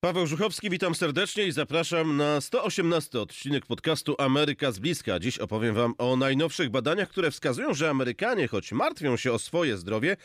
Paweł Żuchowski, witam serdecznie i zapraszam na 118 odcinek podcastu Ameryka z bliska. Dziś opowiem wam o najnowszych badaniach, które wskazują, że Amerykanie, choć martwią się o swoje zdrowie,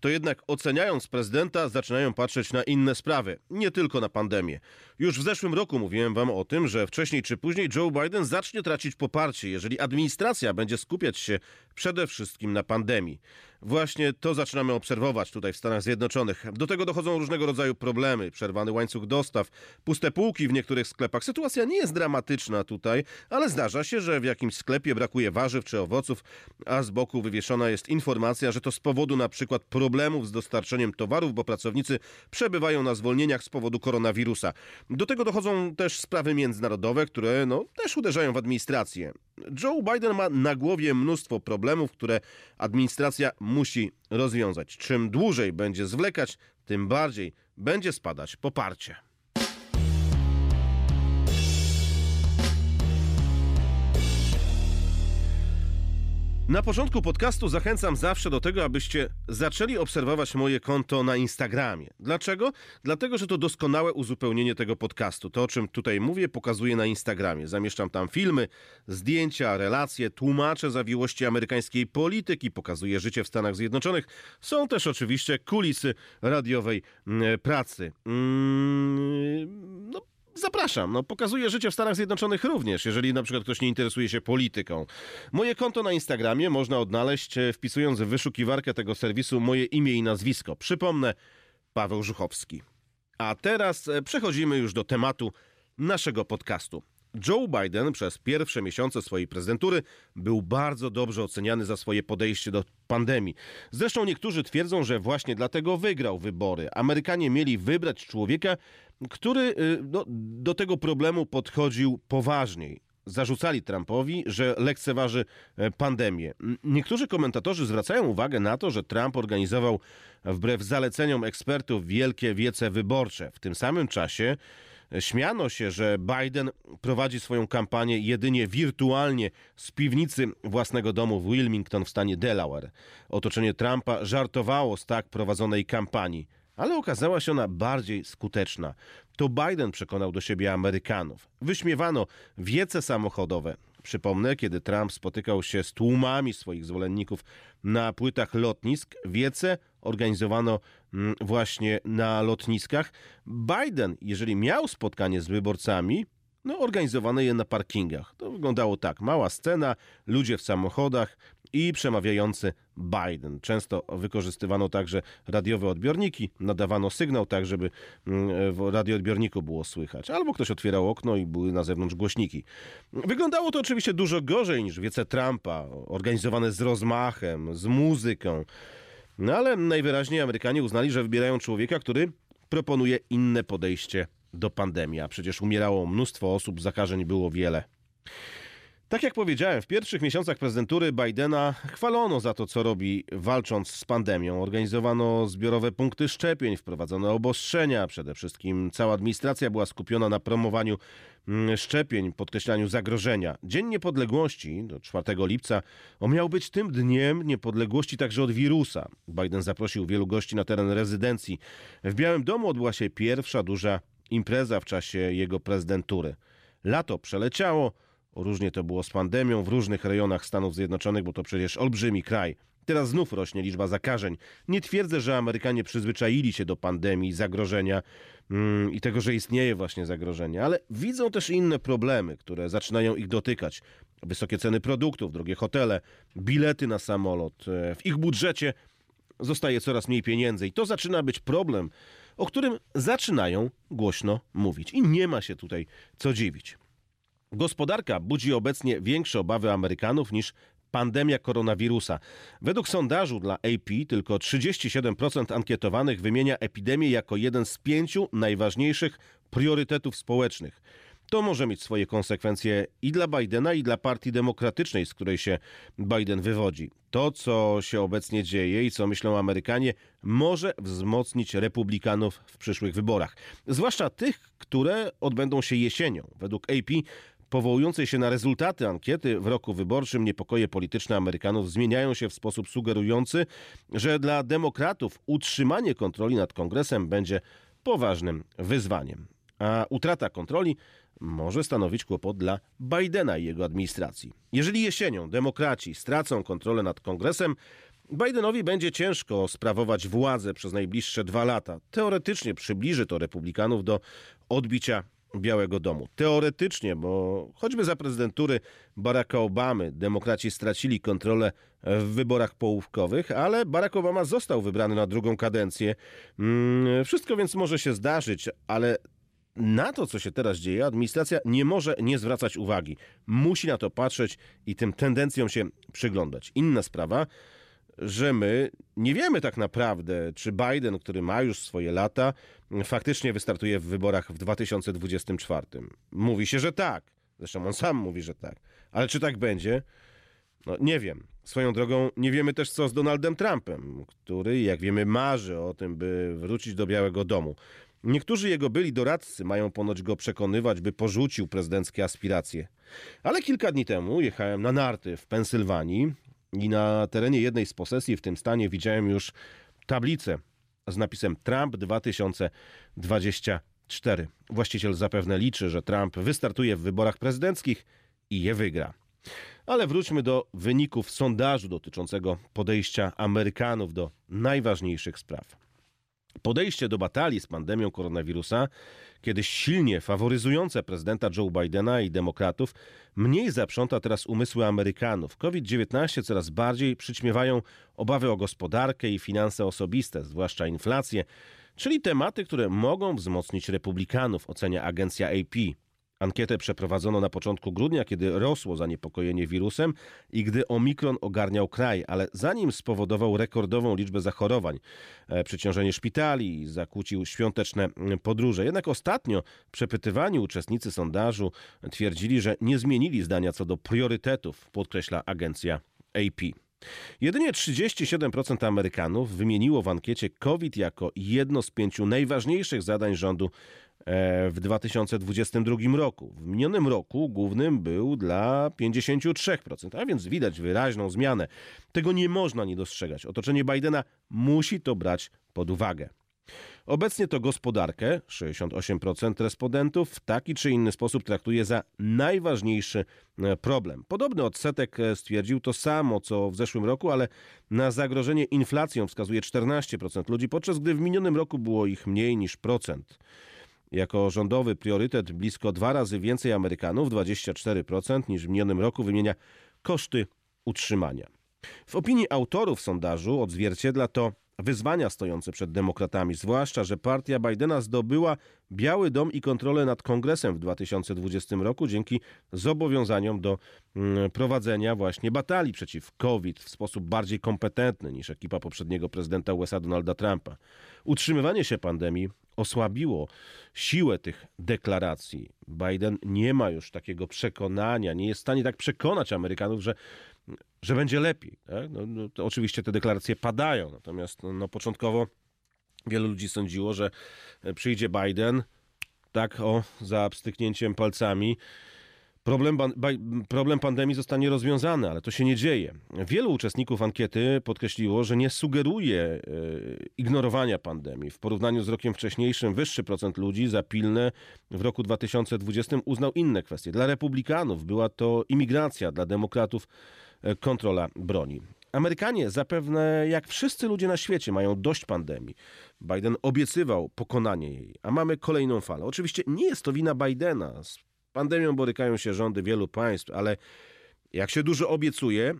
to jednak oceniając prezydenta, zaczynają patrzeć na inne sprawy, nie tylko na pandemię. Już w zeszłym roku mówiłem wam o tym, że wcześniej czy później Joe Biden zacznie tracić poparcie, jeżeli administracja będzie skupiać się przede wszystkim na pandemii. Właśnie to zaczynamy obserwować tutaj w Stanach Zjednoczonych. Do tego dochodzą różnego rodzaju problemy, przerwany łańcuch dostaw, puste półki w niektórych sklepach. Sytuacja nie jest dramatyczna tutaj, ale zdarza się, że w jakimś sklepie brakuje warzyw czy owoców, a z boku wywieszona jest informacja, że to z powodu na przykład problemów z dostarczeniem towarów, bo pracownicy przebywają na zwolnieniach z powodu koronawirusa. Do tego dochodzą też sprawy międzynarodowe, które no, też uderzają w administrację. Joe Biden ma na głowie mnóstwo problemów, które administracja musi rozwiązać. Czym dłużej będzie zwlekać, tym bardziej będzie spadać poparcie. Na początku podcastu zachęcam zawsze do tego, abyście zaczęli obserwować moje konto na Instagramie. Dlaczego? Dlatego, że to doskonałe uzupełnienie tego podcastu. To, o czym tutaj mówię, pokazuję na Instagramie. Zamieszczam tam filmy, zdjęcia, relacje, tłumaczę zawiłości amerykańskiej polityki, pokazuję życie w Stanach Zjednoczonych. Są też oczywiście kulisy radiowej mm, pracy. Mm, no, Zapraszam, no pokazuję życie w Stanach Zjednoczonych również, jeżeli na przykład ktoś nie interesuje się polityką. Moje konto na Instagramie można odnaleźć e, wpisując w wyszukiwarkę tego serwisu moje imię i nazwisko. Przypomnę, Paweł Żuchowski. A teraz e, przechodzimy już do tematu naszego podcastu. Joe Biden przez pierwsze miesiące swojej prezydentury był bardzo dobrze oceniany za swoje podejście do pandemii. Zresztą niektórzy twierdzą, że właśnie dlatego wygrał wybory. Amerykanie mieli wybrać człowieka, który y, do, do tego problemu podchodził poważniej zarzucali Trumpowi, że lekceważy e, pandemię. Niektórzy komentatorzy zwracają uwagę na to, że Trump organizował wbrew zaleceniom ekspertów wielkie wiece wyborcze. W tym samym czasie Śmiano się, że Biden prowadzi swoją kampanię jedynie wirtualnie z piwnicy własnego domu w Wilmington w stanie Delaware. Otoczenie Trumpa żartowało z tak prowadzonej kampanii, ale okazała się ona bardziej skuteczna. To Biden przekonał do siebie Amerykanów. Wyśmiewano wiece samochodowe, Przypomnę, kiedy Trump spotykał się z tłumami swoich zwolenników na płytach lotnisk, wiece organizowano właśnie na lotniskach. Biden, jeżeli miał spotkanie z wyborcami, no, organizowane je na parkingach. To wyglądało tak: mała scena, ludzie w samochodach i przemawiający Biden. Często wykorzystywano także radiowe odbiorniki, nadawano sygnał tak, żeby mm, w radioodbiorniku było słychać. Albo ktoś otwierał okno i były na zewnątrz głośniki. Wyglądało to oczywiście dużo gorzej niż wiece Trumpa, organizowane z rozmachem, z muzyką. No ale najwyraźniej Amerykanie uznali, że wybierają człowieka, który proponuje inne podejście do pandemii, a przecież umierało mnóstwo osób, zakażeń było wiele. Tak jak powiedziałem, w pierwszych miesiącach prezydentury Bidena chwalono za to, co robi walcząc z pandemią. Organizowano zbiorowe punkty szczepień, wprowadzono obostrzenia. Przede wszystkim cała administracja była skupiona na promowaniu mm, szczepień, podkreślaniu zagrożenia. Dzień Niepodległości, do 4 lipca, miał być tym dniem niepodległości także od wirusa. Biden zaprosił wielu gości na teren rezydencji. W Białym Domu odbyła się pierwsza duża impreza w czasie jego prezydentury. Lato przeleciało, Różnie to było z pandemią w różnych rejonach Stanów Zjednoczonych, bo to przecież olbrzymi kraj. Teraz znów rośnie liczba zakażeń. Nie twierdzę, że Amerykanie przyzwyczaili się do pandemii, zagrożenia mm, i tego, że istnieje właśnie zagrożenie, ale widzą też inne problemy, które zaczynają ich dotykać. Wysokie ceny produktów, drogie hotele, bilety na samolot. E, w ich budżecie zostaje coraz mniej pieniędzy i to zaczyna być problem, o którym zaczynają głośno mówić. I nie ma się tutaj co dziwić. Gospodarka budzi obecnie większe obawy Amerykanów niż pandemia koronawirusa. Według sondażu dla AP tylko 37% ankietowanych wymienia epidemię jako jeden z pięciu najważniejszych priorytetów społecznych. To może mieć swoje konsekwencje i dla Bidena, i dla Partii Demokratycznej, z której się Biden wywodzi. To, co się obecnie dzieje i co myślą Amerykanie, może wzmocnić republikanów w przyszłych wyborach. Zwłaszcza tych, które odbędą się jesienią. Według AP powołującej się na rezultaty ankiety w roku wyborczym niepokoje polityczne Amerykanów zmieniają się w sposób sugerujący, że dla demokratów utrzymanie kontroli nad kongresem będzie poważnym wyzwaniem. A utrata kontroli może stanowić kłopot dla Bidena i jego administracji. Jeżeli jesienią demokraci stracą kontrolę nad kongresem, Bidenowi będzie ciężko sprawować władzę przez najbliższe dwa lata. Teoretycznie przybliży to republikanów do odbicia Białego Domu. Teoretycznie, bo choćby za prezydentury Baracka Obamy demokraci stracili kontrolę w wyborach połówkowych, ale Barack Obama został wybrany na drugą kadencję. Mm, wszystko więc może się zdarzyć, ale na to, co się teraz dzieje, administracja nie może nie zwracać uwagi. Musi na to patrzeć i tym tendencjom się przyglądać. Inna sprawa, że my nie wiemy tak naprawdę, czy Biden, który ma już swoje lata, faktycznie wystartuje w wyborach w 2024. Mówi się, że tak. Zresztą on sam mówi, że tak. Ale czy tak będzie? No, nie wiem. Swoją drogą nie wiemy też co z Donaldem Trumpem, który, jak wiemy, marzy o tym, by wrócić do Białego Domu. Niektórzy jego byli doradcy mają ponoć go przekonywać, by porzucił prezydenckie aspiracje. Ale kilka dni temu jechałem na narty w Pensylwanii i na terenie jednej z posesji w tym stanie widziałem już tablicę z napisem Trump 2024. Właściciel zapewne liczy, że Trump wystartuje w wyborach prezydenckich i je wygra. Ale wróćmy do wyników sondażu dotyczącego podejścia Amerykanów do najważniejszych spraw. Podejście do batalii z pandemią koronawirusa, kiedyś silnie faworyzujące prezydenta Joe Bidena i demokratów, mniej zaprząta teraz umysły Amerykanów. COVID-19 coraz bardziej przyćmiewają obawy o gospodarkę i finanse osobiste, zwłaszcza inflację, czyli tematy, które mogą wzmocnić republikanów, ocenia agencja AP. Ankietę przeprowadzono na początku grudnia, kiedy rosło zaniepokojenie wirusem i gdy omikron ogarniał kraj, ale zanim spowodował rekordową liczbę zachorowań, e, przeciążenie szpitali i zakłócił świąteczne podróże. Jednak ostatnio przepytywani uczestnicy sondażu twierdzili, że nie zmienili zdania co do priorytetów, podkreśla agencja AP. Jedynie 37% Amerykanów wymieniło w ankiecie COVID jako jedno z pięciu najważniejszych zadań rządu w 2022 roku. W minionym roku głównym był dla 53%, a więc widać wyraźną zmianę. Tego nie można nie dostrzegać. Otoczenie Bidena musi to brać pod uwagę. Obecnie to gospodarkę 68% respondentów w taki czy inny sposób traktuje za najważniejszy e, problem. Podobny odsetek e, stwierdził to samo co w zeszłym roku, ale na zagrożenie inflacją wskazuje 14% ludzi, podczas gdy w minionym roku było ich mniej niż procent. Jako rządowy priorytet blisko dwa razy więcej Amerykanów, 24% niż w minionym roku, wymienia koszty utrzymania. W opinii autorów sondażu odzwierciedla to wyzwania stojące przed demokratami, zwłaszcza, że partia Bidena zdobyła Biały Dom i kontrolę nad kongresem w 2020 roku dzięki zobowiązaniom do mm, prowadzenia właśnie batalii przeciw COVID w sposób bardziej kompetentny niż ekipa poprzedniego prezydenta USA Donalda Trumpa. Utrzymywanie się pandemii osłabiło siłę tych deklaracji. Biden nie ma już takiego przekonania, nie jest w stanie tak przekonać Amerykanów, że, że będzie lepiej. Tak? No, no, oczywiście te deklaracje padają, natomiast no, no, początkowo wielu ludzi sądziło, że przyjdzie Biden tak o za pstryknięciem palcami Problem, problem pandemii zostanie rozwiązany, ale to się nie dzieje. Wielu uczestników ankiety podkreśliło, że nie sugeruje e, ignorowania pandemii. W porównaniu z rokiem wcześniejszym wyższy procent ludzi za pilne w roku 2020 uznał inne kwestie. Dla republikanów była to imigracja, dla demokratów e, kontrola broni. Amerykanie zapewne, jak wszyscy ludzie na świecie, mają dość pandemii. Biden obiecywał pokonanie jej, a mamy kolejną falę. Oczywiście nie jest to wina Bidena pandemią borykają się rządy wielu państw, ale jak się dużo obiecuje,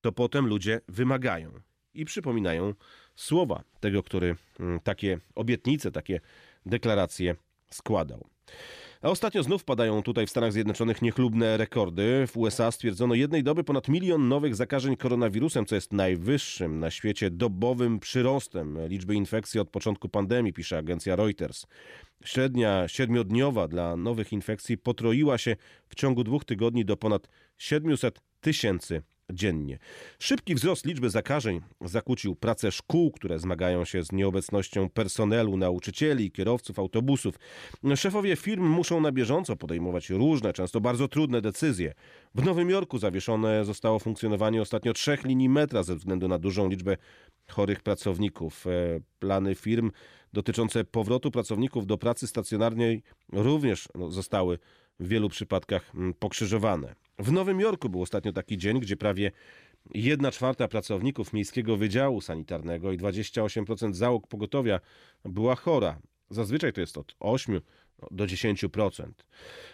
to potem ludzie wymagają i przypominają słowa tego, który mm, takie obietnice, takie deklaracje składał. A ostatnio znów padają tutaj w Stanach Zjednoczonych niechlubne rekordy. W USA stwierdzono jednej doby ponad milion nowych zakażeń koronawirusem, co jest najwyższym na świecie dobowym przyrostem liczby infekcji od początku pandemii, pisze agencja Reuters. Średnia siedmiodniowa dla nowych infekcji potroiła się w ciągu dwóch tygodni do ponad 700 tysięcy dziennie. Szybki wzrost liczby zakażeń zakłócił pracę szkół, które zmagają się z nieobecnością personelu, nauczycieli, kierowców autobusów. Szefowie firm muszą na bieżąco podejmować różne, często bardzo trudne decyzje. W Nowym Jorku zawieszone zostało funkcjonowanie ostatnio trzech linii metra ze względu na dużą liczbę chorych pracowników. E, plany firm dotyczące powrotu pracowników do pracy stacjonarnej również no, zostały w wielu przypadkach mm, pokrzyżowane. W Nowym Jorku był ostatnio taki dzień, gdzie prawie 1 czwarta pracowników Miejskiego Wydziału Sanitarnego i 28% załóg pogotowia była chora. Zazwyczaj to jest od 8 do 10%.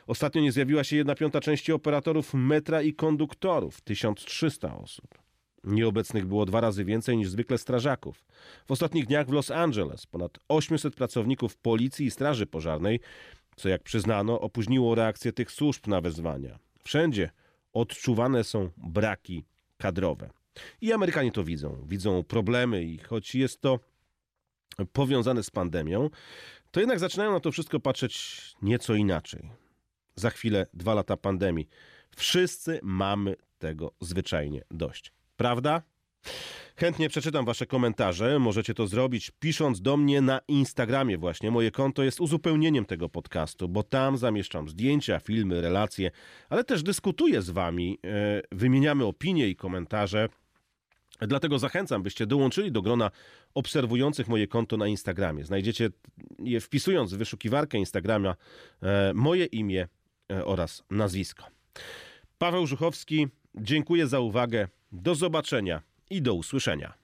Ostatnio nie zjawiła się 1 piąta części operatorów metra i konduktorów 1300 osób. Nieobecnych było dwa razy więcej niż zwykle strażaków. W ostatnich dniach w Los Angeles ponad 800 pracowników policji i straży pożarnej, co jak przyznano, opóźniło reakcję tych służb na wezwania. Wszędzie odczuwane są braki kadrowe. I Amerykanie to widzą. Widzą problemy i choć jest to powiązane z pandemią, to jednak zaczynają na to wszystko patrzeć nieco inaczej. Za chwilę dwa lata pandemii. Wszyscy mamy tego zwyczajnie dość. Prawda? Chętnie przeczytam Wasze komentarze. Możecie to zrobić pisząc do mnie na Instagramie właśnie. Moje konto jest uzupełnieniem tego podcastu, bo tam zamieszczam zdjęcia, filmy, relacje, ale też dyskutuję z Wami, e, wymieniamy opinie i komentarze. Dlatego zachęcam, byście dołączyli do grona obserwujących moje konto na Instagramie. Znajdziecie je wpisując w wyszukiwarkę Instagrama e, moje imię e, oraz nazwisko. Paweł Żuchowski, dziękuję za uwagę. Do zobaczenia i do usłyszenia.